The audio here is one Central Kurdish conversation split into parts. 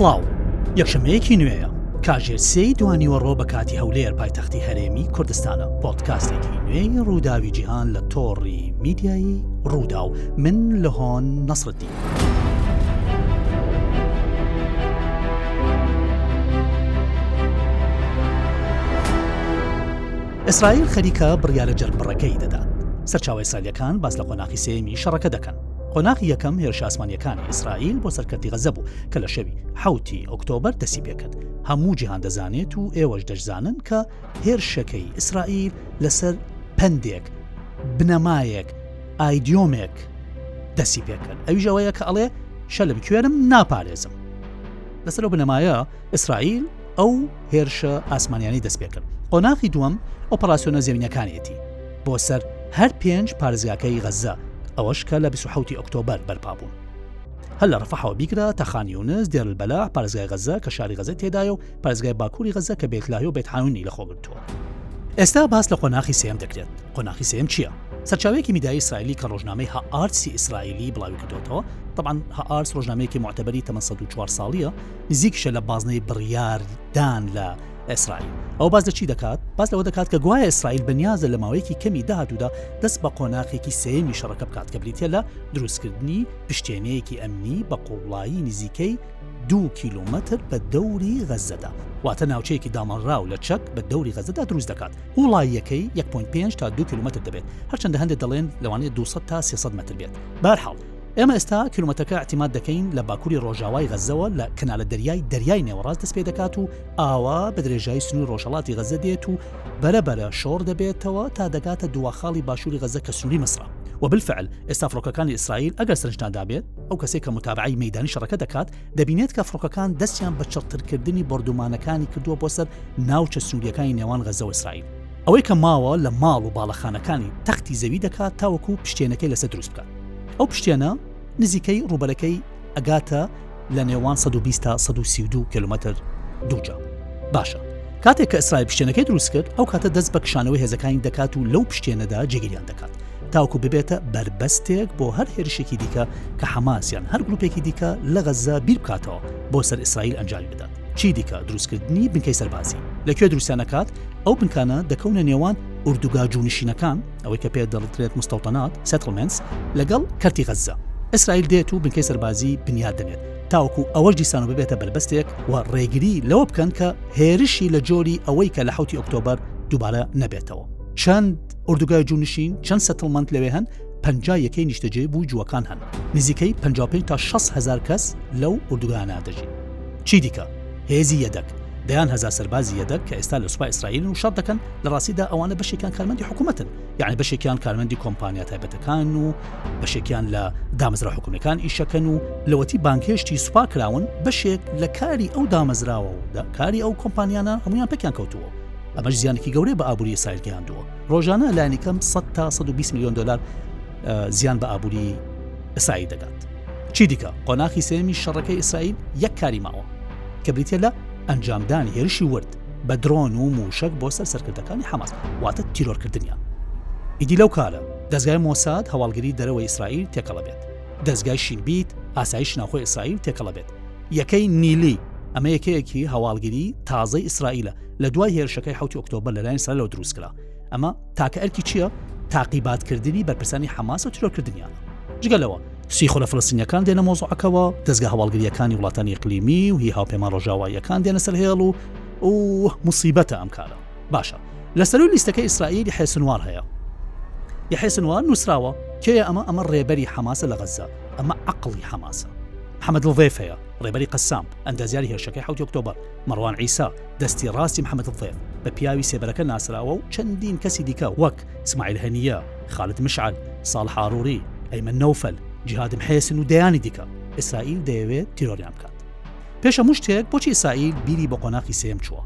سڵاو یەکشەمەیەکی نوێیە کاژێر سێ دوانیوەڕۆ بە کاتی هەولێر پایتەختی هەرێمی کوردستانە پۆتکاستێکی نوێی ڕووداوی جیهان لە تۆڕی میدیایی ڕوودا و من لە هۆن نەسر ئیسرائیل خەریکە بڕیارە جەرگبڕەکەی دەدات. سەرچاوە ئیسرائیلییەکان باس لە قۆناخی سێیەمی شەڕەکە دەکەن. قۆناخی یەکەم هێرشە ئاسمانییەکانی ئیسرائیل بۆ سەر کەرتی غەززە بوو کە لە شەوی حەوتی ئۆکتۆبەر دەستیپێکرد. هەموو جیهان دەزانێت و ئێوەش دەشزانن کە هێرشەکەی ئیسرائیل لەسەر پەندێک، بنەمایەک، ئایدیۆمێک دەسی پێکرد ئەویش ئەوەیە کە ئەڵێ شەلم کوێرم ناپارێزم لەسەر بنەمایە ئیسرائیل ئەو هێرشە ئاسمانیانی دەست پێکرد قۆناخی دووەم ئۆپەراسسیۆنە زەوینەکانێتی بۆ سەر هەر پێنج پارێزگاکەی غەزە ئەوەش کە لە 26 ئۆکتۆبەر بەرپا بوون هەر لە ڕفەحەوە بیگرە تەخانیونز دێرلبەلا پارێزگای غەزە کە شاری غەزە تێدایە و پارێزگای باکووری غەززە کە بەیت لاهیا و بەیت عاونی لەخۆ گرتووە. ئێستا باس لە قۆناخی سێیەم دەکرێت، قۆناخی سێیەم چییە؟ سەرچاوەیەکی میدیایی ئیسرائیلی کە ڕۆژنامەی هائارتسی ئیسرائیلی بڵاویکردووەتەوە، تەبعەن هائارتس ڕۆژنامەیەکی موعتەبەری تەمەن سەد و چوار ساڵییە، نزیکیشە لە بازنەی بڕیاردان لە ئیسرائیل. ئەو باس لە چی دەکات؟ باس لەوە دەکات کە گوایە ئیسرائیل بەنیازە لە ماوەیەکی کەمی داهاتوودا دەست بە قۆناخێکی سێیەمی شەڕەکە بکات کە بریتییە لە دروستکردنی پشتێنەیەکی ئەمنی بە قووڵایی نزیکەی دوو کیلۆمەتر بە دەوری غەززەدا، واتە ناوچەیەکی داماڵراو لە چەک بە دەوری غەززەدا دروست دەکات، قووڵاییەکەی یەک پۆینت پێنج تا دوو کیلۆمەتر دەبێت، هەرچەندە هەندێک دەڵێن لەوانەیە دوو سەد تا سێ سەد مەتر بێت. بەهەرحاڵ، ئێمە ئێستا کیلۆمەترەکە ئیعتیماد دەکەین لە باکووری ڕۆژاوای غەززەوە لە کەنالە دەریای دەریای نێوەڕاست دەست پێ دەکات و ئاوا بە درێژایی سنووری ڕۆژهەڵاتی غەززە دێت و بەرە بەرە شۆڕ دەبێتەوە تا دەگاتە دوواخاڵی باشووری غەززە کە سنووری میسرە. وبالفعل ئێستا فڕۆکەکانی ئیسرائیل ئەگەر سەرنجتان دابێت، ئەو کەسەی کە متابەعەی مەیدانی شەڕەکە دەکات، دەبینێت کە فڕۆکەکان دەستیان بە چڕترکردنی بۆردومانەکانی کردووە بۆ سەر ناوچە سنوورییەکانی نێوان غەززە و ئیسرائیل. ئەوەی کە ماوە لە ماڵ و باڵەخانەکانی تەختی زەوی دەکات تاوەکو پشتێنەکەی لەسەر دروست بکات. ئەو پشتێنە نزیکەی ڕووبەرەکەی ئەگاتە لە نێوان سەد و بیست تا سەد و سی و دوو کیلۆمەتر دووجا. باشە کاتێک کە ئیسرائیل پشتێنەکەی دروست کرد، ئەو کاتە دەست بە کشانەوەی هێزەکانی دەکات و لەو پشتێنەدا جێگیریان دەکات. تاوکو ببێتە بەربەستێک بۆ هەر هێرشێکی دیکە کە حەماس یان هەر گروپێکی دیکە لە غەززە بیر بکاتەوە بۆ سەر ئیسرائیل ئەنجامی بدات چی دیکە دروستکردنی بنکەی سەربازی لەکوێ دروستیانەکات ئەو بنکانە دەکەونە نێوان ئوردوگا جوونشینەکان ئەوەی کە پێ دەڵدرێت مستەوتەنات سەتڵمنس لەگەڵ کەرتی غەززە ئیسرائیل دێت و بنکەی سەربازی بنیاد دەنێت تاوەکو ئەوەش دیسانەوە ببێتە بەربەستێک و ڕێگری لەوە بکەن کە هێرشی لە جۆری ئەوەی کە لە حوتی ئۆکتۆبەر دووبارە نەبێتەوە چەند ئۆردوگای جوونشین چەند سەتڵمەنت لەوێ هەن پەنجا یەکەی نیشتەجێ بوو جووەکان هەن نزیکەی 55 تا 6 هزار کەس لەو ئۆردوگایانە دەژین چی دیکە هێزی یەدەک دەیان هزار سەربازی یەدەک کە ئێستا لە سوپای ئیسرائیل و شەڕ دەکەن لە ڕاستیدا ئەوانە بەشێکیان کارمەندی حکوومەتن یعنی بەشێکیان کارمەندی کۆمپانیا تایبەتەکان و بەشێکیان لە دامەزرا حکوومەکان ئیشەکەن و لەوەتی بانگهێشتی سوپا کراون بەشێک لە کاری ئەو دامەزراوە و کاری ئەو کۆمپانیانە هەمویان پێکیان کەوتووە ئەمەش زیانێکی گەورەی بە ئابووری ئیسرائیل گەیاندووە ڕۆژانە لانی کەم 100 تا 120 میلیۆن دلار زیان بە ئابووری ئیسرائیل دەگات چی دیکە قۆناخی سێمی شەڕەکەی ئیسرائیل یەک کاری ماوە کە بریتە لە ئەنجامدانی هێرشی ورد بە درۆن و موشک بۆ سەر سەرکردەکانی حەماس واتە تیرۆرکردنیان ئیدی لەو کارە دەستگای مۆساد هەواڵگری دەرەوە ئیسرائیل تێکەڵە بێت دەستگای شینبیت ئاسایش ناوخۆی ئیسرائیل تێکەڵە بێت یەکەی نیلی، ئەمە یەکەیەکی هەواڵگری تازەی ئیسرائیلە لە دوای هێرشەکەی حوتی ئۆکتۆبەر لەلایەن ئیسرائیلەوە دروستکرا، ئەمە تاکە ئەرکی چییە؟ تاقیباتکردنی بەرپرسانی حەماس و تیرۆرکردنیان. جگە لەوە، سی خولە فەلەستینییەکان دێنە مەوزوعەکەوە، دەزگا هەواڵگرییەکانی وڵاتانی ئیقلیمی و هی هاوپەیمان ڕۆژاواییەکان دێنە سەر هێڵ و ئووه موسیبەتە ئەم کارە. باشە لە سەرووی لیستەکەی ئیسرائیل یحیی سنوار هەیە. یحیی سنوار نووسراوە، کێیە ئەمە؟ ئەمە ڕێبەری حەماسە لە غەززە. ئەمە عەقڵی حەماسە. محەمەد الضێفەیە، ڕێبەری قەسام، ئەندازیاری هێرشەکەی حەوتی ئۆکتۆبەر، مەڕوان عیسا، دەستی ڕاستی محەمەد الضێف، بە پیاوی سێبەرەکە ناسراوە و چەندین کەسی دیکە وەک، سمایل هەنییە، خالد مشعەل، ساڵح ئاڕووری، ئەیمەن نەوفەل، جیهاد محێسن و دەیانی دیکە، ئیسرائیل دەیەوێت تیرۆریان بکات. پێش هەموو شتێک، بۆچی ئیسرائیل بیری بۆ قۆناخی سێیەم چووە؟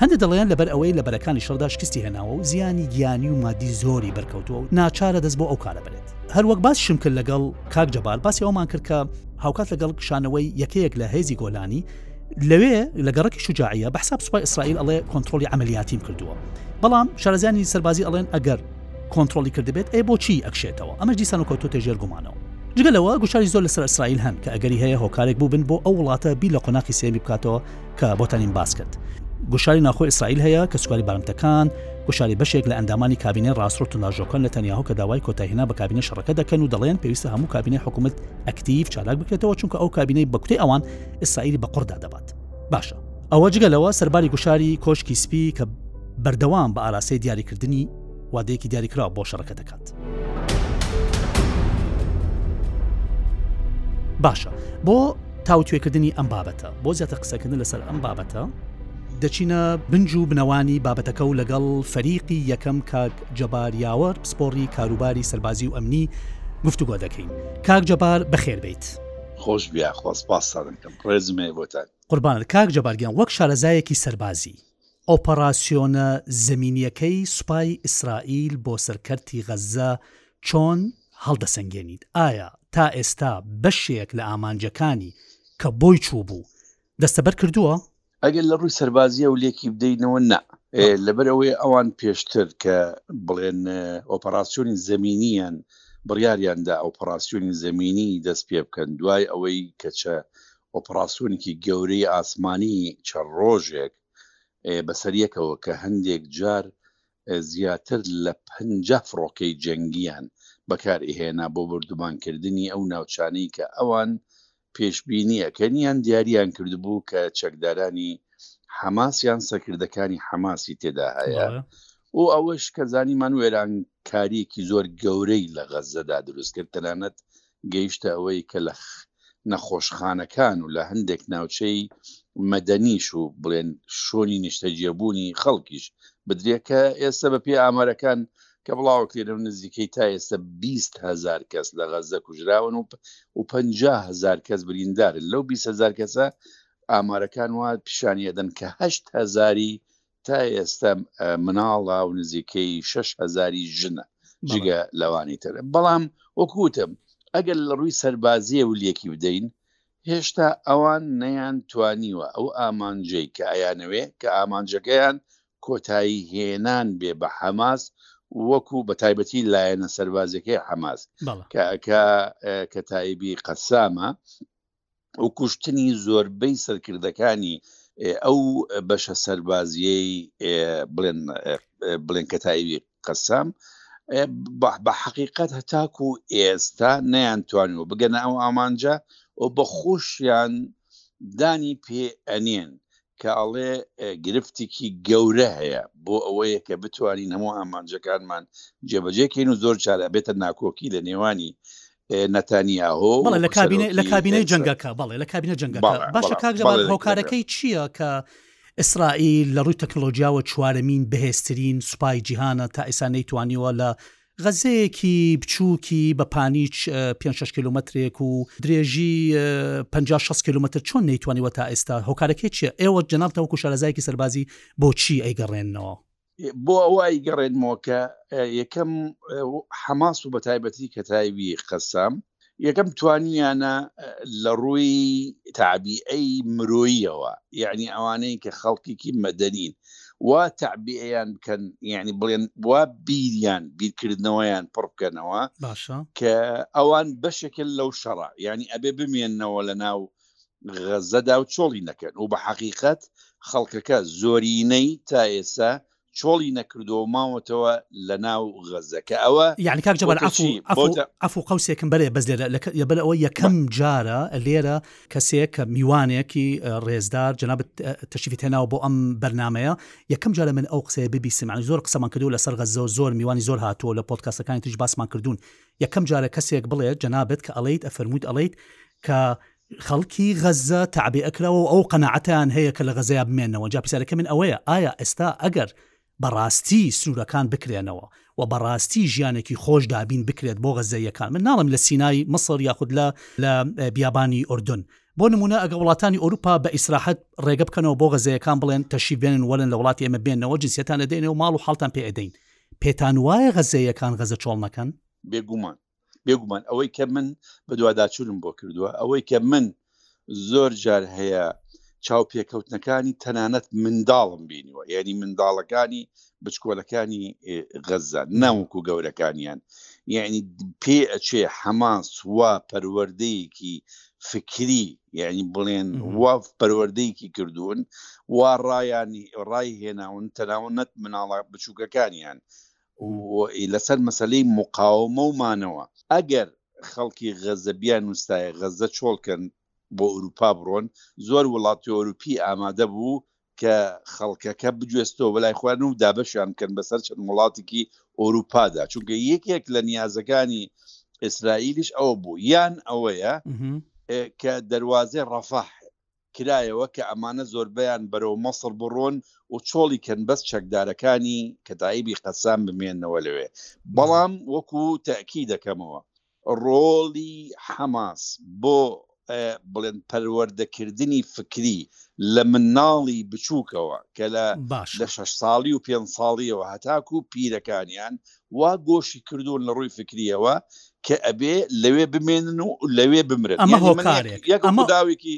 هەندێک دەڵێن لەبەر ئەوەی لە بەرەکانی شەڕدا شکستی هێناوە و زیانی گیانی و مادی زۆری بەرکەوتووە و ناچارە دەست بۆ ئەو کارە بەرێت. هەر وەک باسیشم کرد لەگەڵ کاک جەبار باسی ئەومان کرد کە هاوکات لەگەڵ کشانەوەی یەکەیەک لە هێزی گۆلانی لەوێ لە گەڕکی شجاعە بە حساب سوپای ئیسرائیل ئەڵێ کۆنتترۆلی عملیاتیم کردووە بەڵام شارزیانی سەربازی ئەڵێن ئەگەر کۆنتترۆلی کردبێت ئەی بۆچی ئەکشێتەوە ئەمە دیسان و کەوتوتە ژێر گومانەوە جگەلەوە گوشاری زۆر لەسەر ئیسرائیل هەن کە ئەگەری هەیە هۆکارێک بووبن بۆ ئەو وڵاتە بی لە قۆناقی سێمی بکاتەوە کە بۆتانیم باس کرد. گوشاری ناوخۆی ئیسرائیل هەیە، کەسوکاری بارمتەکان، گوشاری بەشێک لە ئەندامانی کابینەی ڕاستڕۆ و توندئاژۆکان نەتانیاهۆ کە داوای کۆتایهێنا بە کابینەی شەڕەکە دەکەن و دەڵێن پێویستە هەموو کابینەی حکومەت ئەکتیڤ چالاک بکرێتەوە چونکە ئەو کابینەی بە گوتەی ئەوان ئیسرائیلی بە قوڕدا دەبات. باشە. ئەوە جگە لەوە سەرباری گوشاری کۆشکی سپی کە بەردەوام بە ئاراستەی دیاریکردنی. وادەیەکی دیاریکراو بۆ شەڕەکە دەکات. باشە بۆ تاوتوێکردنی ئەم بابەتە بۆ زیاتر قسەکردن لەسەر ئەم بابەتە دەچینە بنج و بنەوانی بابەتەکە و لەگەڵ فەریقی یەکەم کاک جەبار یاوەر پسپۆڕی کاروباری سەربازی و ئەمنی گفتوگۆ دەکەین کاک جەبار بەخێربیت خۆش بیا خۆسپاستانەکەم ڕێزمێ بۆتان قوربانت کاک جەبارگیان وەک شارەزایەکی سەربازی ئۆپەراسیۆنە زەمینییەکەی سوپای ئیسرائیل بۆ سەر کەرتی غەززە چۆن هەڵدەسەنگێنیت؟ ئایا تا ئێستا بەشێک لە ئامانجەکانی کە بۆی چووبوو دەستەبەر کردووە؟ ئەگەر لە ڕووی سەربازییەوە لێکی بدەینەوە نا، لەبەر ئەوەی ئەوان پێشتر کە بڵێن ئۆپەراسیۆنی زەمینییان بڕیاریان دا ئۆپەراسیۆنی زەمینی دەست پێ بکەن دوای ئەوەی کە چە ئۆپڕاسیۆنێکی گەورەی ئاسمانی چەند ڕۆژێک بەسەر یەکەوە کە هەندێک جار زیاتر لە پەنجا فڕۆکەی جەنگییان بەکارئهێنا بۆ بۆردومانکردنی ئەو ناوچانەی کە ئەوان پێشبینی ئەکەن یان دیاریان کردبوو کە چەکدارانی حەماس یان سەرکردەکانی حەماسی تێدا هەیە و ئەوەش کە زانیمان وێرانکاریەکی زۆر گەورەی لە غەزەدا دروستکرد تەنانەت گەیشتە ئەوەی کە لە نەخۆشخانەکان و لە هەندێک ناوچەی مەدەنیش و بڵێن شۆنی نیشتەجێبوونی خەڵکیش بدرێت کە ئێستا بە پێ ئامارەکان کە بڵاوکرێنەوە نزیکەی تا ئێستا 20 هزار کەس لە غەزە کوژراون و و 50 هزار کەس بریندارن لەو 20 هزار کەسە ئامارەکان وا پیشانیدەن کە هەشت هزاری تا ئێستا مناڵە و نزیکەی شەش هەزاری ژنە جگە لەوانی تر بەڵام وەکوتم ئەگەر لە ڕووی سەربازیە و لەکی بدەین هێشتا ئەوان نەیان توانیوە ئەو ئامانجەی کە ئەیانەوێ کە ئامانجەکەیان کۆتایی هێنان بێ بە حەماس وەکو بە تایبەتی لایەنە سەربازەکەی حەماس کە کە تایبی قەسامە و کوشتنی زۆربەی سەرکردەکانی ئەو بەشە سەربازیەی بڵێن بڵێن کە تایوی قەسام بە حقیقت هەتاکو و ئێستا نیان توانن و بگەنە ئەو ئامانجە و بە خۆشیان دانی پێ ئەنێن کە ئەڵێ گرفتێکی گەورە هەیە بۆ ئەوەیە کە بتوانین هەموو ئامانجەکانمان جێبەجێکەین و زۆر چارە بێتە ناکۆکی لە نێوانی نەتانیاهۆ و بەڵێ لە کابینە لە سەرۆکی کابینەی ئێکس. جەنگەکە بەڵێ لە کابینە جەنگەکە بەڵێ، باشە بەڵێ، کاک جەواد بەڵێ، لە هۆکارەکەی چییە کە ئیسرائیل لە ڕووی تەکنۆلۆژیاوە چوارەمین بەهێزترین سوپای جیهانە تا ئێستا نەیتوانیوە لە غەزەیەکی بچووکی بە پانیچ پێنج شەش کیلومەترێک و درێژی پەنجا شەست کیلومەتر چۆن نەیتوانیوە تا ئێستا هۆکارەکەی چییە ئێوە جەنابتەوەکو شارەزایەکی سەربازی بۆچی ئەیگەڕێننەوە بۆ ئەوەی گەڕێنمەوە کە یەکەم حەماس و بەتایبەتی کە تایوی قەسام یەکەم توانیانە لە ڕووی تابیئەی مرۆیەوە یعنی ئەوانەی کە خەڵکێکی مەدەنین وا تعبییان بکەن یعنی بڵێن وا بیریان بیرکردنەوەیان پڕ بکەنەوە باشە کە ئەوان بەشێکن لەو شەڕە یعنی ئەبێ بمێنەوە لە ناو غەزەدا و چۆڵی نەکەن و بە حەقیقەت خەڵکەکە زۆرینەی تا ئێسا چۆڵی نەکردو ماوەتەوە لە ناو غەزە کە ئەوە یعنی کاک جەبار عەفو قەوسێکم بەرێ بەس لێرە لەبەر ئەوە یەکەم جارە لێرە کەسێک کە میوانێکی ڕێزدار جەنابەت تەشریفی تێناوە بۆ ئەم بەرنمەیە یەکەم جارە من ئەو قسەیە ببیسم یعنی زۆر قسەمان کردو لەسەر غەزە و زۆر میوانی زۆر هاتووە لە پۆدکاستەکانی تریش باسمان کردوون یەکەم جارە کەسێک بڵێت جەنابت کە ئەڵیت ئەفەرمووت ئەڵیت کە خەڵکی غەززە تابێ ئەکراوە و ئەو قەنەعەتیان هەیە کە لە غەزەیە بمێنەوە جا پرسیارەکە من ئەوەیە ئایا ئێستا ئەگەر بەڕاستی سنوورەکان بکرێنەوە و بەڕاستی ژیانێکی خۆش دابین بکرێت بۆ غەزەیەکان من ناڵم لە سینای مصر یاخود لە لە بیابانی ئوردن بۆ نمونە ئەگە وڵاتانی ئەوروپا بە ئیسراحەت ڕێگە بکەنەوە بۆ غەزەیەکان بڵێن تەشیبێنن وەرن لە وڵاتی ئێمە بێنەوە جنسیتان لەدەینەوە ماڵ و حڵتان پێ ئەدەین پێتان وایە غەزەییەکان غەزە چۆڵ نەکەن؟ بێگومان. بێگومان. ئەوەی کە من بەدواداچوونم بۆ کردووە، ئەوەی کە من زۆر جار هەیە چاوپێکەوتنەکانی تەنانەت منداڵم بینیوە، یانی منداڵەکانی بچکۆلەکانی غەزە ناوەکو گەورەکانیان، یانی پێ ئەچێ حەماس وا پەروەردەیەکی فکری یعنی بڵێن وا پەروەردەیەکی کردوون وا ڕایانی ڕای هێناون تەناوە نەت مناڵە بچووکەکانیان لەسەر مەسلەی مقاومە و مانەوە ئەگەر خەڵکی غەزە بیان نووسایە غەزە چۆڵکەن بۆ ئەوروپا بڕۆن زۆر وڵاتی ئەوروپی ئامادە بوو کە خەڵکەکە بگوێستەوە بەلای خوان و دابەشیان کەن بەسەر چەند وڵاتێکی ئۆروپادا چونکە یەکێک لە نیازەکانی ئیسرائیلیش ئەوە بوو یان ئەوەیە کە دەواازێ ڕەفاح کرایەوە کە ئەمانە زۆربیان بەرەو مەسر بڕۆن و چۆڵی کەن بەس چەکدارەکانی کەتایبی قەسام بمێنەوە لەوێ بەڵام وەکو تاکی دەکەمەوە ڕۆڵی حەماس بۆ بڵێن پەروەردەکردنی فکری لە مناڵی بچووکەوە کە لە لە شەش ساڵی و پێنج ساڵیەوە هەتاکو و پیرەکانیان وا گۆشی کردوون لە ڕووی فکریەوە کە ئەبێ لەوێ بمێنن و لەوێ بمرن ئەمە هۆکارێک ئەمە داوێکی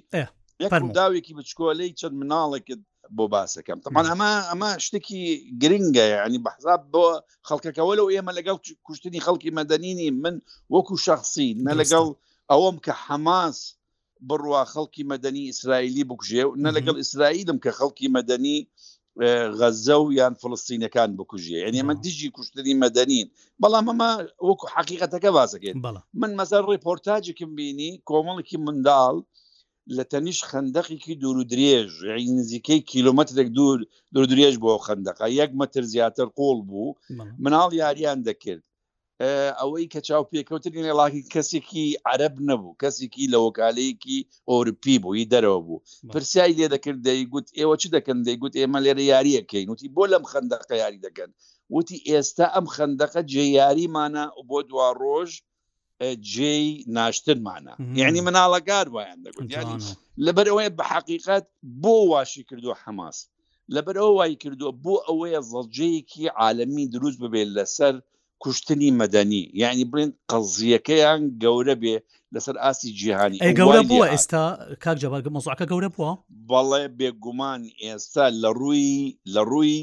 داوێکی بچکۆلەی چەند مناڵێکت بۆ باسەکەم تەمان ئەمە ئەمە شتێکی گرنگە ینی بەحزاب بۆ خەڵکەکەەوە لەو ئێمە لەگەڵ کوشتنی خەڵکی مەدەنینی من وەکو شخصی نە لەگەڵ ئەوەم کە حەماس بڕوا خەڵکی مەدەنی ئیسرائیلی بکوژێ و نە لەگەڵ ئیسرائیلم کە خەڵکی مەدەنی غەزە و یان فلستینەکان بکوژێ یعنی ئەمە دژی کوشتنی مەدەنین بەڵام ئەمە وەکو حقیقەتەکە باسەکەێت من مەسەر ڕێپۆرتاجێکم بینی کۆمەڵێکی منداڵ لە تەنیش خندەقێکی دوور و درێژ نزیکەی کیلومترێک دوور دوور درێژ بۆ خندەقە یەک مەتر زیاتر قۆڵ بوو مناڵ یاریان دەکرد ئەوەی کە چاو پێکەوتن ڵاکی کەسێکی عرب نەبوو کەسێکی لە وەکالەیەکی ئۆرپی بووی دەرەوە بوو پرسیای لێ دەکرد دەیگوت ئێوە چ دەکەن دەیگوت ئێمە لێرە یاریەکەین وتی بۆ لەم خندەقە یاری دەکەن وتی ئێستا ئەم خندەقە جێ یاریمانە بۆ دوا ڕۆژ جێی ناشتنمانە یعنی مناڵەگار وایان دەگوت لەبەر ئەوەیە بە حقیقت بۆ واشی کردو حەماس لەبەر ئەو وای کردووە بۆ ئەوەیە زەڵجەیەکی عاالمی دروست ببێت لەسەر کوشتنی مەدەنی یعنی بڵێن قەزیەکەیان گەورە بێ لەسەر ئاستی جیهانی گەورە بووە ئێستا کاک جەبارگە مەزعکە گەورە بووە بەڵێ بێگومان ئێستا لە ڕووی لە ڕووی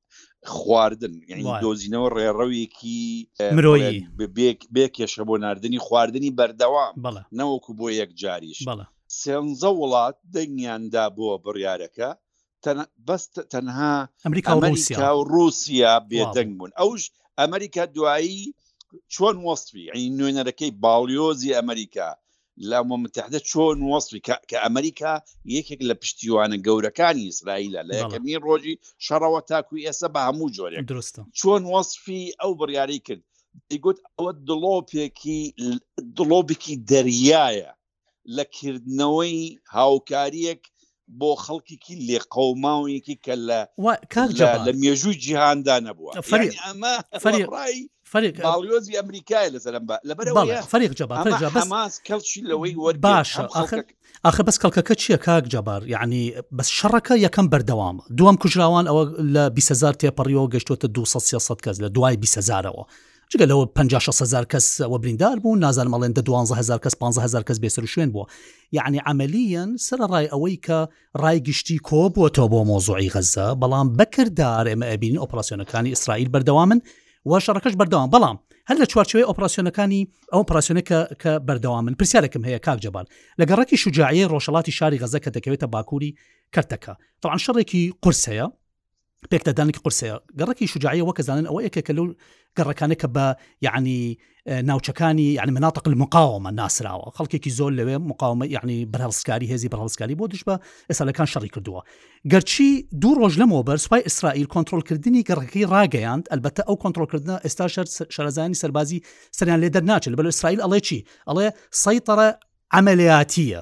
خواردن دۆزینەوە ڕێڕەوێکی مرۆیی بێ کێشە بۆ نردنی خواردنی بەردەوام نەوەکو بۆ یەک جاریش سێنزە وڵات دەنگیاندا بۆ بڕیارەکە بەس تەنها ئەمریکا و رووسیا بێدەنگ بوون ئەوش ئەمریکا دوایی چۆن وەستوی ئەین نوێنەرەکەی باڵیۆزی ئەمریکا لە ئەمم متحدە چۆن وەسفی کە کە ئەمریکا یەکێک لە پشتیوانە گەورەکانی ئیسرائیلە لە بەڵێ. یەکەمین ڕۆژی شەڕەوە تاکوو ئێستا بە هەموو جۆرێک دروستە. چۆن وەسفی ئەو بڕیارەی کرد دەیگوت ئەوە دڵۆپێکی دڵۆپێکی دەریایە لە کردنەوەی هاوکارییەک بۆ خەڵکیکی لێقەوماوەیەکی کە لە لە مێژووی جیهاندا نەبووە ئەمە فەرێک باڵیۆزی ئەمریکای لەسەرم بە لە فەرێک جەباس کەڵکی لەوەی وەر باشە ئاخە بەس کەڵکەکە چییە کاک جەبار یعنی بەس شەڕەکە یەکەم بەردەوام دووەم کوژراوان ئەوە لە 20هزار تێپەڕیەوە گەشتوتە 200 کەس لە دوای 20هزارەوە جگە لەوە پەنجا شەست هەزار کەس ئەوە بریندار بوون نازانم ئەڵێن دە دوانزە هەزار کەس پانزە هەزار کەس بێسەر و شوێن بووە یعنی عملیەن سەرڕای ئەوەی کە ڕای گشتی کۆ بووەتەوە بۆ مۆزوعی غەزە بەڵام بەکردار ئێمە ئەبین ئۆپراسسیۆنەکانی ئیسرائیل بەردەوامن و شەڕەکەش بەردەوام بەڵام هەر لە چوارچوی ئۆپراسسیۆنەکانی ئەو پراسسیۆنەکە کە بەردەوا من پرسیارێکم هەیە کاک جەبان لە گەڕکی شجاعی ڕۆژەڵاتی شاری غەزە کە دەکەوێتە باکووری کەرتەکە تاوان شەڕێکی قرس هەیە پێکدادانێکی قرسەیە گەڕکی شجاعە وەکە زانن ئەوە یەکێکە لەو گەڕەکانە کە بە یعنی ناوچەکانی یعنی مناتق المقاومە ناسراوە خەڵکێکی زۆر لەوێ مقاومە یعنی بەرهەڵسکاری هێزی بەرهەڵسکاری بۆ دژ بە ئێسالەکان شەڕی کردووە گەرچی دوو ڕۆژ لەمەوە بەر سوپای ئیسرائیل کۆنتترۆلکردنی گەڕەکەی ڕاگەیاند ئەلبەتە ئەو کۆنتترۆلکردنە ئێستا شەر شارەزانی سەربازی سەریان لێ دەرناچێت بەل ئیسرائیل ئەڵێ چی ئەڵێ سەیتەڕە عملیاتیە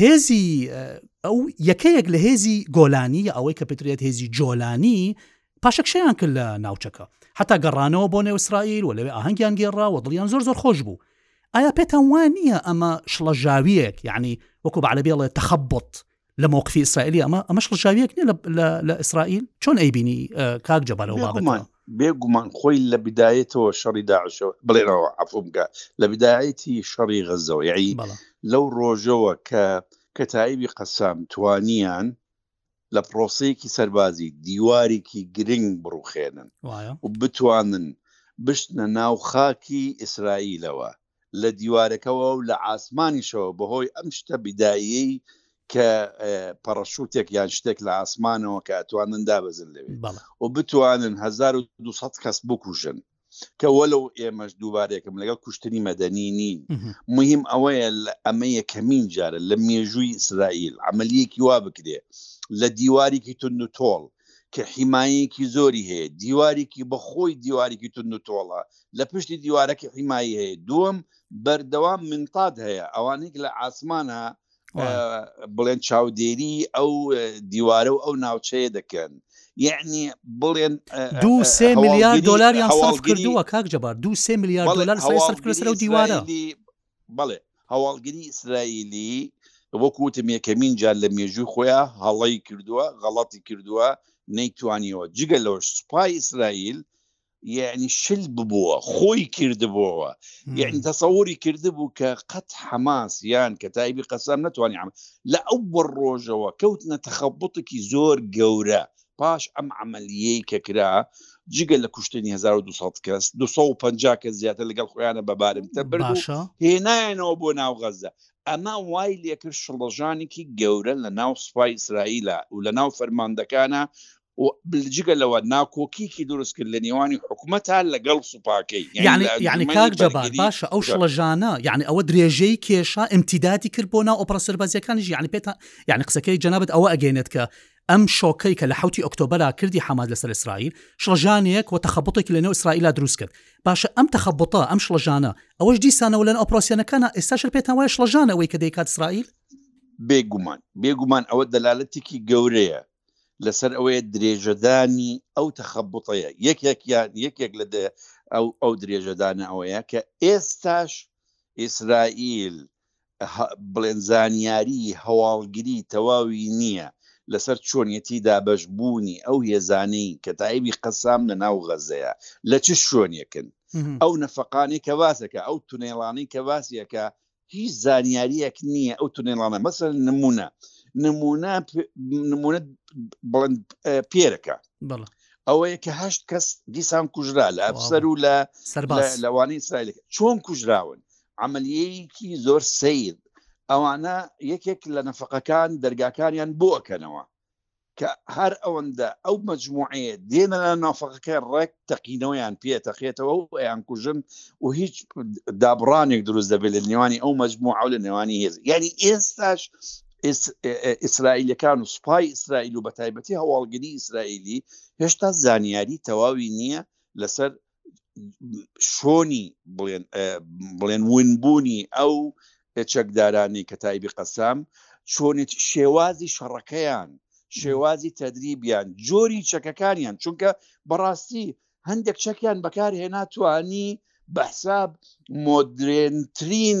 هێزی ئەو یەکەیەک لە هێزی گۆلانی یا ئەوەی کە پێترێت هێزی جۆلانی پاشەکشیان کرد لە ناوچەکە حتا گەڕانەوە بۆ نێو ئیسرائیل و لەوێ ئاهەنگیان گێڕا و دڵیان زۆر زۆر خۆش بوو ئایا پێتان وان نییە ئەمە شڵەژاویەک یعنی وەکو بەعلە بێڵێ تەخەبت لە مۆقفی ئیسرائیلی ئەمە ئەمە شڵژاویەک نیە لە ئیسرائیل چۆن ئەیبینی کاک جەبارەوە بابمان بێ گومان خۆی لە بیدایەتەوە شەڕی داعشەوە بڵێنەوە عەفوم بکە لە بیدایەتی شەڕی غەزەوە یەعی لەو ڕۆژەوە کە کەتائیبی قەسام توانیان لە پرۆسەیەکی سەربازی دیوارێکی گرنگ بڕوخێنن و بتوانن بشتنە ناو خاکی ئیسرائیلەوە لە دیوارەکەوە و لە ئاسمانیشەوە بەهۆی ئەم شتە بداییەی کە پەڕەشوتێک یان شتێک لە ئاسمانەوە کە ئەتوانن دابەزن لەوێ بەڵێ و بتوانن 1200 کەس بکوژن کە وەلو ئێمەش دووبارێکم لەگەڵ کوشتنی مەدەنی نین مهم. مهم ئەوەیە لە ئەمە یەکەمین جارە لە مێژووی ئیسرائیل عملیەکی وا بکرێ لە دیوارێکی تند و تۆڵ کە حیمایەکی زۆری هەیە دیوارێکی بەخۆی دیوارێکی تند و تۆڵە لە پشتی دیوارەکە حیمایی هەیە دووەم بەردەوام منتاد هەیە ئەوانێک لە ئاسمانە بڵێن چاودێری ئەو دیوارە و ئەو ناوچەیە دەکەن یعنی بڵێن دو سێ میلیارد دلار یان سەڵ کردووە کاک جەبار دو سێ میلیارد دلار سەرف کرد سەر و دیوارە بڵێ هەواڵگری ئیسرائیلی وەکوتم یەکەمین جار لە مێژووی خۆیان هەڵی کردووە غەڵەتی کردووە نەیتوانیەوە جگە لەوە سوپای ئیسرائیل یعنی شل ببووە خۆی کردبووەوە یعنی تەسەوری کردبوو کە قەت حەماس یان کە تایبی قەسام نتوانانی ئەمە لە ئەو بەر ڕۆژەوە کەوتنە تەخەبتێکی زۆر گەورە پاش ئەم عملیەی کە کرا جگە لە کوشتنی 1200 کەس 250 کە زیاتر لەگەڵ خۆیانە بە بارمتە بر هێنایەنەوە بۆ ناو غەزە ئەمە وای لێکرد شڵەژانێکی گەورە لە ناو سوپای ئیسرائیلە و لە ناو فەرماندەکانە و جگە لەوە ناکۆکیکی دروست کرد لە نێوانی حکومەتا لەگەڵ سوپاکەی یانی لە یانی ئەنجومەنی کاک جەبار بەرگری باشە ئەو شڵە ژانە یانی ئەوە درێژەی کێشا ئیمتیدادی کرد بۆ ناو ئۆپرا سەربازیەکانیش یانی پێتان یانی قسەکەی جەنابت ئەوە ئەگەینێت کە ئەم شۆکەی کە لە حوتی ئۆکتۆبرا کردی حەماس لەسەر ئیسرائیل شڵەژانێک و تەخەبوتێکی لەنێو ئیسرائیلا دروست کرد باشە ئەم تەخەبوتە ئەم شڵەژانە ئەوەش دیسانەوە لەن ئۆپراسیۆنەکانە ئێستاشر پێتان وایە شڵەژانە ئەوەی کە دەیکات ئیسرائیل بێگومان بێگومان ئەوە دەلالەتێکی گەورەیە لەسەر ئەوەیە درێژەدانی ئەو تەخەبوتەیە یەکێک یان یەکێک لە ئەو ئەو درێژەدانە ئەوەیە کە ئێستاش ئیسرائیل بڵێن زانیاری هەواڵگری تەواوی نییە لەسەر چۆنیەتی دابش بوونی ئەو هێزانەی کە تایبی قەسام لە ناو غەزەیە لە چ شوێنێکن ئەو نەفقانی کە واسەکە ئەو تونێڵانی کە واسیەکە هیچ زانیاریەک نییە ئەو تونێڵانە مەسەر نمونە نمونە نمونە بڵند پێرەکە ئەوەیە کە هەشت کەس دیسان کوژرا لە ئەفسەر و لە لەوانی ئیسرائیل چۆن کوژراون عملیەیەکی زۆر سیر ئەوانە یەکێک لە نەفقەکان دەرگاکانیان بۆکەنەوە کە هەر ئەوەندە ئەو مەجموعەیە دێنە لە نافەقەکە ڕێک تەقینەوەیان پێ تەقێتەوە و ئەیان کوژن و هیچ دابڕانێک دروست دەبێت لە نێوانی ئەو مەجموعە لە نێوانی هێز یعنی ئێستاش ئیسرائیلەکان و سوپای ئیسرائیل و بە تایبەتی هەواڵگری ئیسرائیلی هێشتا زانیاری تەواوی نییە لەسەر شۆنی بڵێن بڵێن ونبوونی ئەو چەکدارانی کە تایبی قەسام چۆنێت شێوازی شەڕەکەیان شێوازی تەدریبیان جۆری چەکەکانیان چونکە بەڕاستی هەندێک چەکیان بەکار هێناتوانی بەحساب مۆدرێنترین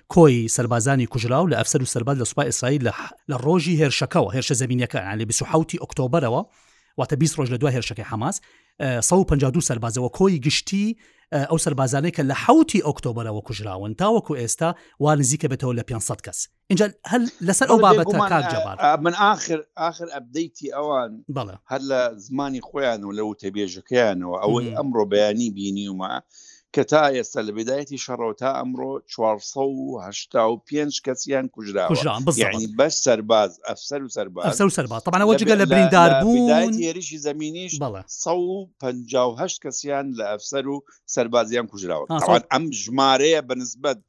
کۆی سەربازانی کوژراو لە ئەفسەر و سەرباز لە سوپای ئیسرائیل لە لە ڕۆژی هێرشەکەوە، هێرشە زەمینیەکە، یان لە بیست و حەوت ی ئۆکتۆبەرەوە، واتە بیست ڕۆژ لە دوای هێرشەکەی حەماس، سەد و پەنجا و دوو سەربازە وە کۆی گشتی ئەو سەربازانەی کە لە حەوت ی ئۆکتۆبەرەوە کوژراون تاوەکو ئێستا وا نزیکە بێتەوە لە پێنج سەد کەس. ئینجا هەر لەسەر ئەو بابەتە کاک جەبار. من ئاخر ئاخر ئەپدەیتی ئەوان بەڵێ. هەر لە زمانی خۆیان و لە وتەبێژەکەیانەوە ئەوەی ئەمڕۆ بەیانی بینیومە کە تا ئێستا لە بێدایەتی شەڕەوە تا ئەمڕۆ چوار سەد و هەشتا و پێنج کەسیان کوژراوە کوژراون بالضبط یەعنی بەس سەرباز ئەفسەر و سەرباز ئەفسەر و سەرباز طبعا ئەوە لە جگە بێ لە لە لە برینداربوون بێدایەتی هێرشی زەمینیش بەڵێ سەد و پەنجا و هەشت کەسیان لە ئەفسەر و سەربازیان کوژراوە ها سەد طبعا ئەم ژمارەیە بە نسبەت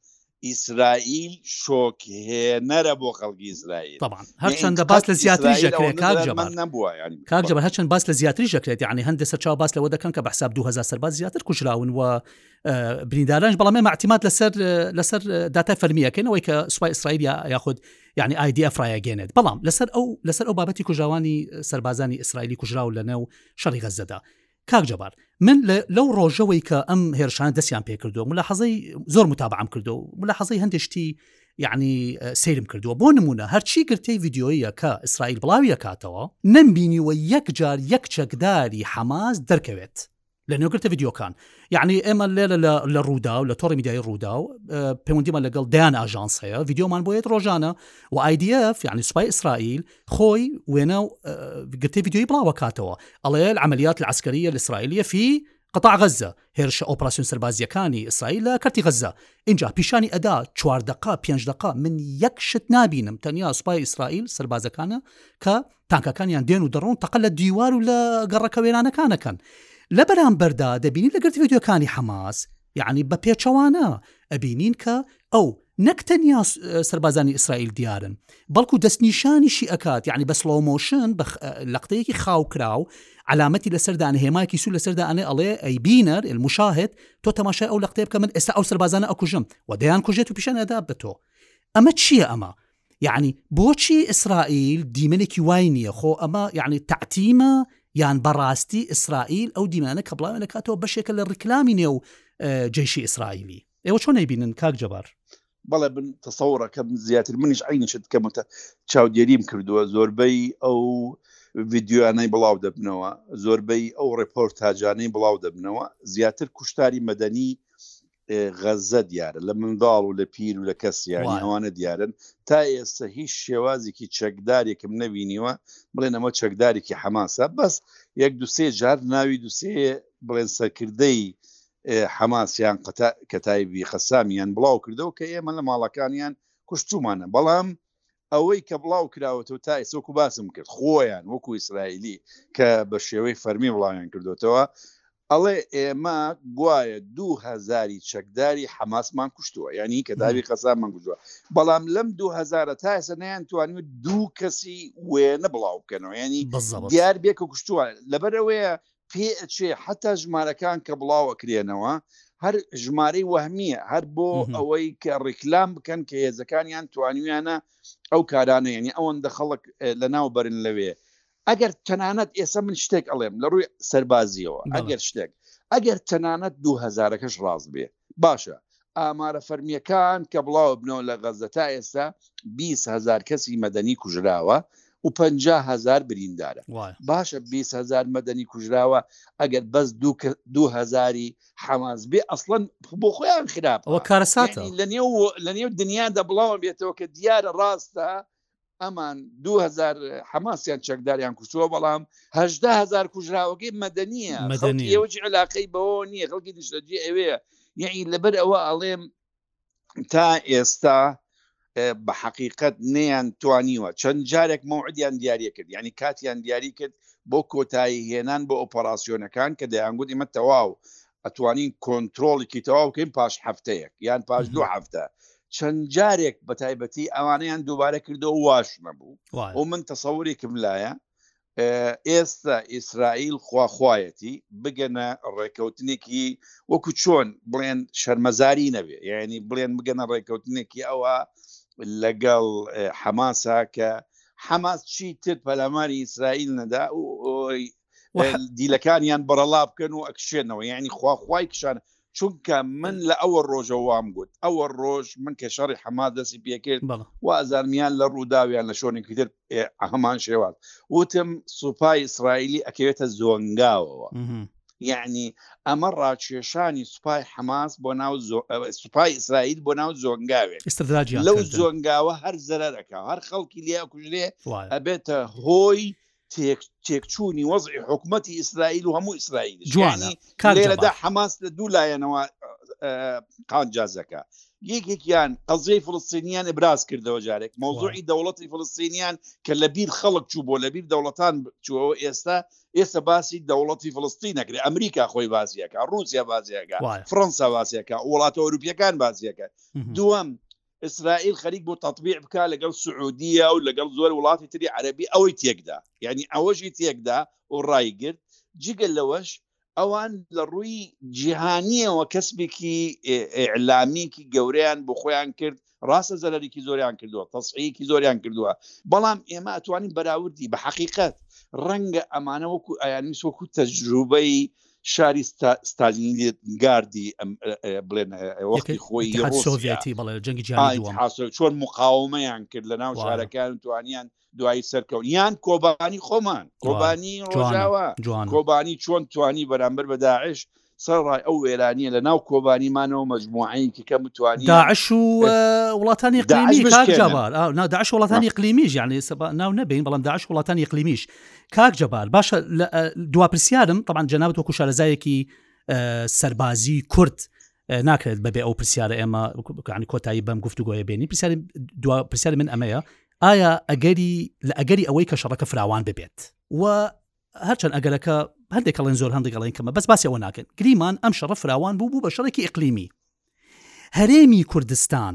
ئیسرائیل شۆک هێنەرە بۆ خەڵکی ئیسرائیل طبعا هەرچەندە باس لە زیاتری ژەکرێت کاک جەبار نەبووە ینی کاک جەبار هەرچەند باس لە زیاتری ژەکرێت یعنی هەندێک سەرچاو باس لەوە دەکەن کە بە حساب 2000 سەرباز زیاتر کوژراون و بریندارانش بەڵام ئێمە اعتماد لەسەر لەسەر داتا فەرمیەکەنەوەی کە سوپای ئیسرائیل یاخود یعنی ئایدی ئەفراەگەێنێت بەڵام لەسەر ئەو لەسەر ئەو بابەتی کوژاوانی سربازانی ئیسرائیلی کوژراو لەنێو شەڕی غەزەدا کاک جەبار من لەو ڕۆژەوەی کە ئەم هێرشان دەستیان پێکردو ملا حەزەی زۆر متابعام کردو ملا حەزەی هەندێک شتی یعنی سیرم کردووە بۆ نمونە هەرچی گرتەی یددیۆیە کە ئیسرائیل بڵاویە کاتەوە نمبینیوە یەک جار یەک چەکداری حەماس دەرکەوێت لە نێوگرتە یددیۆکان یعنی ئێمە لێ لە ڕوودا و لە تۆڕی میدیای ڕوودا و پەیوەندیمە لەگەڵ دەیان ئاژانس هەیە یددیۆمان بۆیەت ڕۆژانە و آیDF یعنی سوپای ئیسرائیل خۆی وێنا و گرتەی ڤیددیۆی بڵاوەکاتەوە ئەڵێ عملیات لە عسکەریە لە ئیسرائیلیە فی قطع غەزە هێرشە ئۆپراسسیون سەربازیەکانی ئیسرائیل لە کەرتی غەزە اینجا پیشانی ئەدا چوار دقا پێنج دقا من یەک شت نبینم تەنیا سوپای ئیسرائیل سەربازەکانە کە تانکەکانیان دێن و دەڕۆن تەقل لە دیوار و لە گەڕەکە وێرانەکانەکەن لە بەرامبەردا دەبینی لە گرت ویددیوەکانی حەماس یعنی بە پێچەوانە ئەبینین کە ئەو نەک تەنیا سەربازانی ئیسرائیل دیارن بەڵکو دەستنیشانیشی ئەکات یعنی بە سلۆمۆشن بە لەقتەیەکی خاوکراو علامەتی لەسەردان هێماکی سو لەسەردا ئەێ ئەڵێ ئەی بینەر المشاهد تۆ تەماشای ئەو لەقتەیە بکە من ئێستا ئەو سەربازانە ئەکوژم و دەیان کوژێت و پیشان ئەدا بە تۆ ئەمە چییە ئەمە یعنی بۆچی ئیسرائیل دیمەنێکی وای نییە خۆ ئەمە یعنی تعتیمە یان بەڕاستی ئیسرائیل ئەو دیمانە کە بڵاوێن لە کاتەوە بەشێکە لە ڕیکلامی نێو جێشی ئیسرائیلی ئێوە چۆن ئەیبینن کاک جەبار؟ بەڵێ من تەسەوڕەکەم زیاتر منیش عینی شت کەم چاودێریم کردووە زۆربەی ئەو ڤیددیوانەی بڵاو دەبنەوە زۆربەی ئەو ڕێپۆر تاجانەی بڵاو دەبنەوە زیاتر کوشتاری مەدەنی غەزە دیارە لە منداڵ و لە پیر و لە کەسیانی ئەوانە دیارن تا ئێستا هیچ شێوازێکی چەکدارێکم نەبینیوە بڵێن ئەمە چەکدارێکی حەماسە بەس یەک دوسێ جار ناوی دوسێ بڵێن سەرکردەی حەماسیان کەتایبی قەسامیان بڵاوکردەوە کە ئێمە لە ماڵەکانیان کوشتومانە بەڵام ئەوەی کە بڵاوکراوەتەوە تا ئێستا وەکو باسم کرد خۆیان وەکو ئیسرائیلی کە بە شێوەی فەرمی بڵاویان کردوتەوە ئەڵێ ئێمە گوایە دوو هزاری چەکداری حەماسمان کوشتووە ینی کە داوی قەزامان گوزوە بەڵام لەم دوو هزارە تا ئێستا نیان توانیوە دوو کەسی وێنە بڵاو بکەنەوە ینی دیار بێکە کوشتووە لەبەرەوەیە پێ ئەچێ حتا ژمارەکان کە بڵاوە کرێنەوە هەر ژمارەی وەهمیە هەر بۆ ئەوەی کە ڕیکلام بکەن کە هێزەکانیان توانویانە ئەو کارانە یعنی ئەوەندە خەڵک لە ناو بەرن لەوێ ئەگەر تەنانەت ئێستا من شتێک ئەڵێم لە ڕووی سەربازیەوە ئەگەر شتێک ئەگەر تەنانەت دوو هزارەکەش ڕاست بێ باشە ئامارە فەرمییەکان کە بڵاوببنەوە لە غەززە تا ئێستا بیست هەزار کەسی مەدەنی کوژراوە و پەنجا هەزار بریندارە. باشە بیست هەزار مەدەنی کوژراوە ئەگەر بەس دوو هەزاری حەماس بێ ئەسڵەن بۆ خۆیان خراپە. ئەوە کارەساتە. یەعنی لەنێو لەنێو دنیادا بڵاوبێتەوە کە دیارە ڕاستە ئەمان دوهزار حەماسیان چەکداریان کوشتووە بەڵام هەشدا هزار کوژراوەکەی مەدەنیە مەدەنی ئێوەجی علاقەی بەەوە نییە خەڵکی دیشتەجی ئەوێ یعنی لەبەر ئەوە ئەڵێم تا ئێستا بە حقیقت نیان توانیوە چەند جارێک مەوعدیان دیارە کرد ینی کاتیان دیاری کرد بۆ کۆتایی هێنان بۆ ئۆپەراسسیۆنەکان کە دەیانگووت ئمە تەواو ئەتوانین کۆنتترۆڵێکی تەواو بکەین پاش هەفتەیەک یان پاش دوو هەفتە چەند جارێک بە تایبەتی ئەوانەیان دووبارە کردەوە واش نەبوو و من تەسەورێکم لایە ئێستا ئیسرائیل خواخوایەتی بگەنە ڕێکەوتنێکی وەکو چۆن بڵێن شەرمەزاری نەبێ یعنی بڵێن بگەنە ڕێکەوتنێکی ئەوە لەگەڵ حەماسا کە حەماس چی تر پەلاماری ئیسرائیل نەدا دیلەکانیان بەرەڵا بکەن و ئەکشێنەوە یعنی خواخوای کشان چونکە من لە ئەوە ڕۆژە وام گوت ئەوە ڕۆژ من کە شەڕی حەما دەستی پێکرد وازارمیان لە ڕووداویان لە شۆنێکی تر هەمان شێوات وتم سوپای ئیسرائیلی ئەکەوێتە زۆنگاوەوە یعنی ئەمە ڕاکێشانی سوپای حەماس بۆ ناو سوپای ئیسرائیل بۆ ناو زۆنگاوێت لەو زۆنگاوە هەر زەرەکە هەر خەڵکی لێ کوژرێ ئەبێتە هۆی تێک تێکچوونی وەزعی حکومەتی ئیسرائیل و هەموو ئیسرائیل جوانە لێرەدا حەماس لە دوو لایەنەوە قانجازەکە یەکێکیان قەزیی فلستینیان ئبراز کردەوە جارێک مۆزۆی دەوڵەتی فلستینیان کە لە بیر خەڵک چوو بۆ لە بیر دەوڵەتان چوەوە ئێستا ئێستا باسی دەوڵەتی فلستی نەکرێت ئەمریکا خۆی بازیەکە رووسیا بازیەکە فرەنسا بازیەکە وڵاتە ئەوروپیەکان بازیەکە دووەم ئیسرائیل خەریک بوو تەتبیع بکا لەگەڵ سعودیە و لەگەڵ زۆر وڵاتی تری عەرەبی ئەوەی تێکدا یعنی ئەوەشی تێکدا و ڕایگرت جگە لەوەش ئەوان لە ڕووی جیهانیەوە کەسبێکی ئیعلامیکی گەورەیان بۆ خۆیان کرد ڕاستە زەرەرێکی زۆریان کردووە تەسعیەکی زۆریان کردووە بەڵام ئێمە ئەتوانین بەراوردی بە حەقیقەت ڕەنگە ئەمانە وەکو ئایانویست وەکو تەجروبەی شاری ستالینگاردی بڵێن وەختی خۆی سۆڤەتی بڵێ جەنگی جیهانی چۆن مقاومەیان کرد لە ناو شارەکان توانیان دوایی سەرکەون یان کۆبانی خۆمان کۆبانی ڕۆژاوا جوان کۆبانی چۆن توانی بەرامبەر بە داعش سەرڕای ئەو وێرانیە لە ناو کۆبانیمانەوە مجموعەیەکی کە متوانی داعش و وڵاتانی قلیمی کاکجابار ناداعش وڵاتانی قلیمیش یعنی سەبا ناو نەبین بەڵام داعش وڵاتانی قلیمیش کاک جەبار باشە دوا پرسیارم طبعا جەنابەت وەکو شارەزایەکی سەربازی کورد ناکرێت بەبێ ئەو پرسیارە ئێمە بکانی کۆتایی بەم گفتوگۆیە بێنی پرسیاری دوا پرسیاری من ئەمەیە ئایا ئەگەری لە ئەگەری ئەوەی کە شەڕەکە فراوان ببێت و هەرچەند ئەگەرەکە هەندێک کەڵێن زۆر هەندێک گەڵێن کەمە بەس باسی ئەوە ناکەن گریمان ئەم شەڕە فراوان بوو بوو بە شەڕێکی ئەقلیمی هەرێمی کوردستان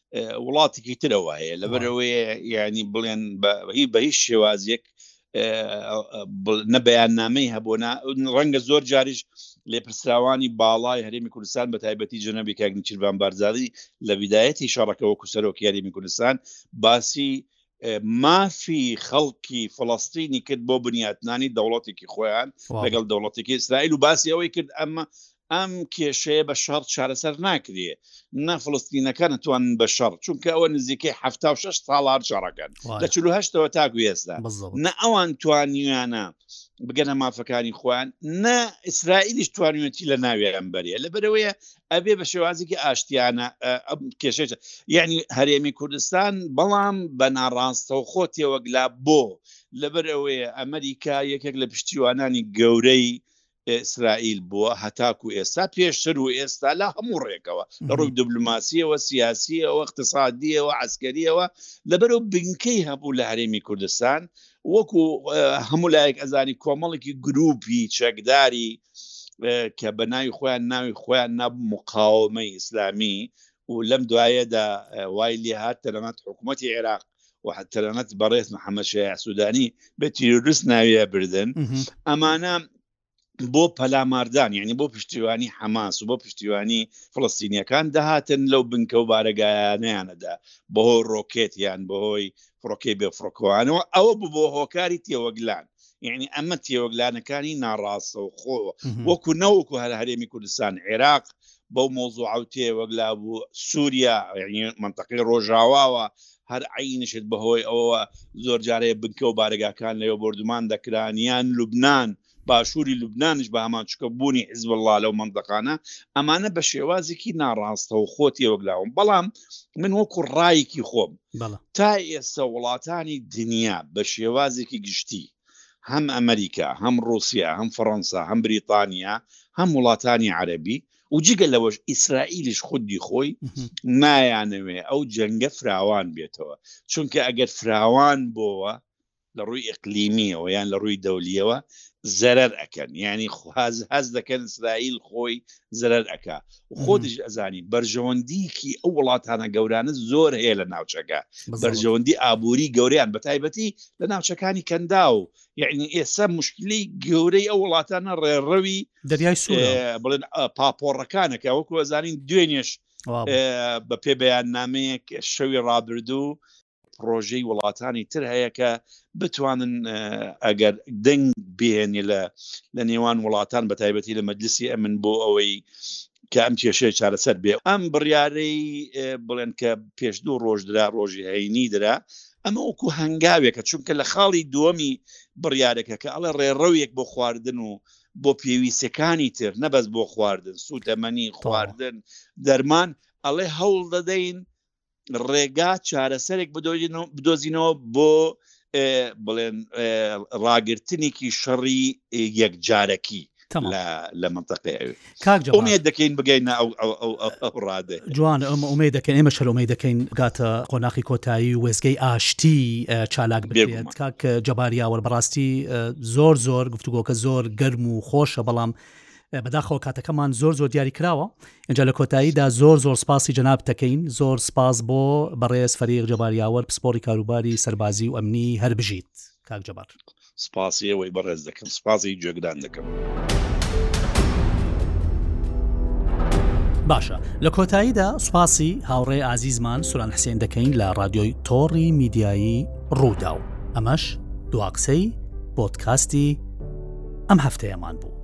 وڵاتێکی ترەوە هەیە لەبەرەوەی ینی بڵێن بەهی بە هیچ شێوازێک نەبیان نامەی هەبوونا ڕەنگە زۆر جاریش لێپرسراوانی باڵای هەرێمی کوردستان بە تایبەتی جنەبی کاگنیچیربان بارزاری لە بدایەتی شەڕەکەەوە کوسەرۆکی هەرێمی کوردستان باسی مافی خەڵکی فلستینی کرد بۆ بنیاتنانی دەوڵەتێکی خۆیان لەگەڵ دەوڵەتێکی ئیسرائیل و باسی ئەوەی کرد ئەمە ئەم کێشەیە بە شەڕ چارەسەر ناکرێ نە فلستینەکە نتوان بە شەڕ چونکە ئەوە نزیکەی ه ساڵار شەڕەکەن لە چهشتەوە تاکو هێزدا نە ئەوان توانیانە بگەنە مافەکانی خۆیان نە ئیسرائیلیش توانوێتی لە ناوێران بەرە لە بەرەوەیە ئەبێ بە شێوازێکی ئاشتیانە کێشێت یعنی هەرێمی کوردستان بەڵام بە ناڕاستەوە خۆ تێوەگلا بۆ لەبەر ئەوەیە ئەمریکا یەکێک لە پشتیوانانی گەورەی ئیسرائیل بووە هەتاکو ئێستا پێشتر و ئێستا لە هەموو ڕێکەوە لە ڕووی دبلوماسیەوە سیاسیەوە اقتصادیەوە عسکەریەوە لەبەر و بنکەی هەبوو لە هەرێمی کوردستان وەکو هەموو لایەک ئەزانی کۆمەڵێکی گروپی چەکداری کە بە ناوی خۆیان ناوی خۆیان ناب مقاومەی ئیسلامی و لەم دوایەدا وای لێ هات تەنانەت حکوومەتتی عێراق و حتەنەت بەڕێز محەممەد شەیە سوودانی بە تیرۆریست ناویە بردن ئەمانە بۆ پەلاماردان یعنی بۆ پشتیوانی حەماس و بۆ پشتیوانی فلستینیەکان دەهاتن لەو بنکە و بارەگایانیانەدا بەهۆ ڕۆکێتیان بەهۆی فڕۆکەی بێفڕۆکەوانەوە ئەوە ببوو هۆکاری تێوەگلان یعنی ئەمە تێوەگلانەکانی ناڕاستەوخۆ وەکو نەوەکو هەر هەرێمی کوردستان عێراق بەو مۆزوع و تێوەگلا بوو سووریا منتەقی ڕۆژاواوە هەر عینشت بەهۆی ئەوە زۆر جارەیە بنکە و بارگاکان لەوێ بردومان دەکران یان لوبناان باشووری لوبنانش بە هەمان چکە بوونی حزب الله لەو منتەقانە ئەمانە بە شێوازێکی ناڕاستەوخۆ تێوەگلاون بەڵام من وەکو ڕایەکی خۆم تا ئێستا وڵاتانی دنیا بە شێوازێکی گشتی هەم ئەمریکا هەم رووسیا هەم فەڕەنسا هەم بریتانیا هەم وڵاتانی عەربی و جگە لەوەش ئیسرائیلیش خودی خۆی نایانەوێ ئەو جەنگە فراوان بێتەوە چونکە ئەگەر فراوان بۆوە لە ڕووی ئیقلیمیەوە یان لە ڕووی دەولیەوە زەرەر ئەکەن یانی هەز هەست دەکەن ئیسرائیل خۆی زەرەر ئەکا و خۆتیش ئەزانی بەرژەوەندیکی ئەو وڵاتانە گەورانە زۆر هەیە لە ناوچەکە بەرژەوەندی ئابووری گەوریان بە تایبەتی لە ناوچەکانی کەنداو یعنی ئێستا مشکلی گەورەی ئەو وڵاتانە ڕێڕەوی دەریای سوورە بڵێن پاپۆڕەکانە کە وەکو ئەزانین دوێنێش بە پێ بەیاننامەیەک شەوی ڕابردوو پرۆژەی وڵاتانی تر هەیە کە بتوانن ئەگەر دەنگ بێنێ لە لە نێوان وڵاتان بە تایبەتی لە مەجلسی ئەمن بۆ ئەوەی کە ئەم کێشەیە چارەسەر بێ ئەم بڕیارەی بڵێن کە پێش دوو ڕۆژ درا ڕۆژی هەینی درا ئەمە وەکو هەنگاوێکە چونکە لە خاڵی دووەمی بڕیارەکە کە ئەڵە ڕێڕەوێک بۆ خواردن و بۆ پێویستەکانی تر نەبەست بۆ خواردن سوودەمەنی خواردن دەرمان ئەڵێ هەوڵ دەدەین ڕێگا چارەسەرێک بدۆزینەوە بۆ بڵێن ڕاگررتنیکی شەڕی یەکجارەکی لە منتەقی ئەوێ ئومێ دەکەین بگەین ڕادێ جوان ئەم ئومێ دەکەین ئێمە شەرۆمەی دەکەین گاتە قۆناخی کۆتایی و وێزگەی ئاشتی چالاک بێت کاک جەباریاوە بەڕاستی زۆر زۆر گفتوگۆکە زۆر گەرم و خۆشە بەڵام بەداخەوە کاتەکەمان زۆر زۆر دیاری کراوە ئینجا لە کۆتاییدا زۆر زۆر سپاسی جەنابت دەکەین زۆر سپاس بۆ بەڕێز فەریق جەبار یاوەر پسپۆڕی کاروباری سەربازی و ئەمنی هەر بژیت کاک جەبار. سپاسی ئێوەی بەڕێز دەکەم سپاسی جێگران دەکەم. باشە لە کۆتاییدا سوپاسی هاوڕێ ئازیزمان سوران حسێن دەکەین لە ڕادیۆی تۆڕی میدیایی ڕوودا و ئەمەش دواقسەی بۆتکاستی ئەم هەفتەیەمان بوو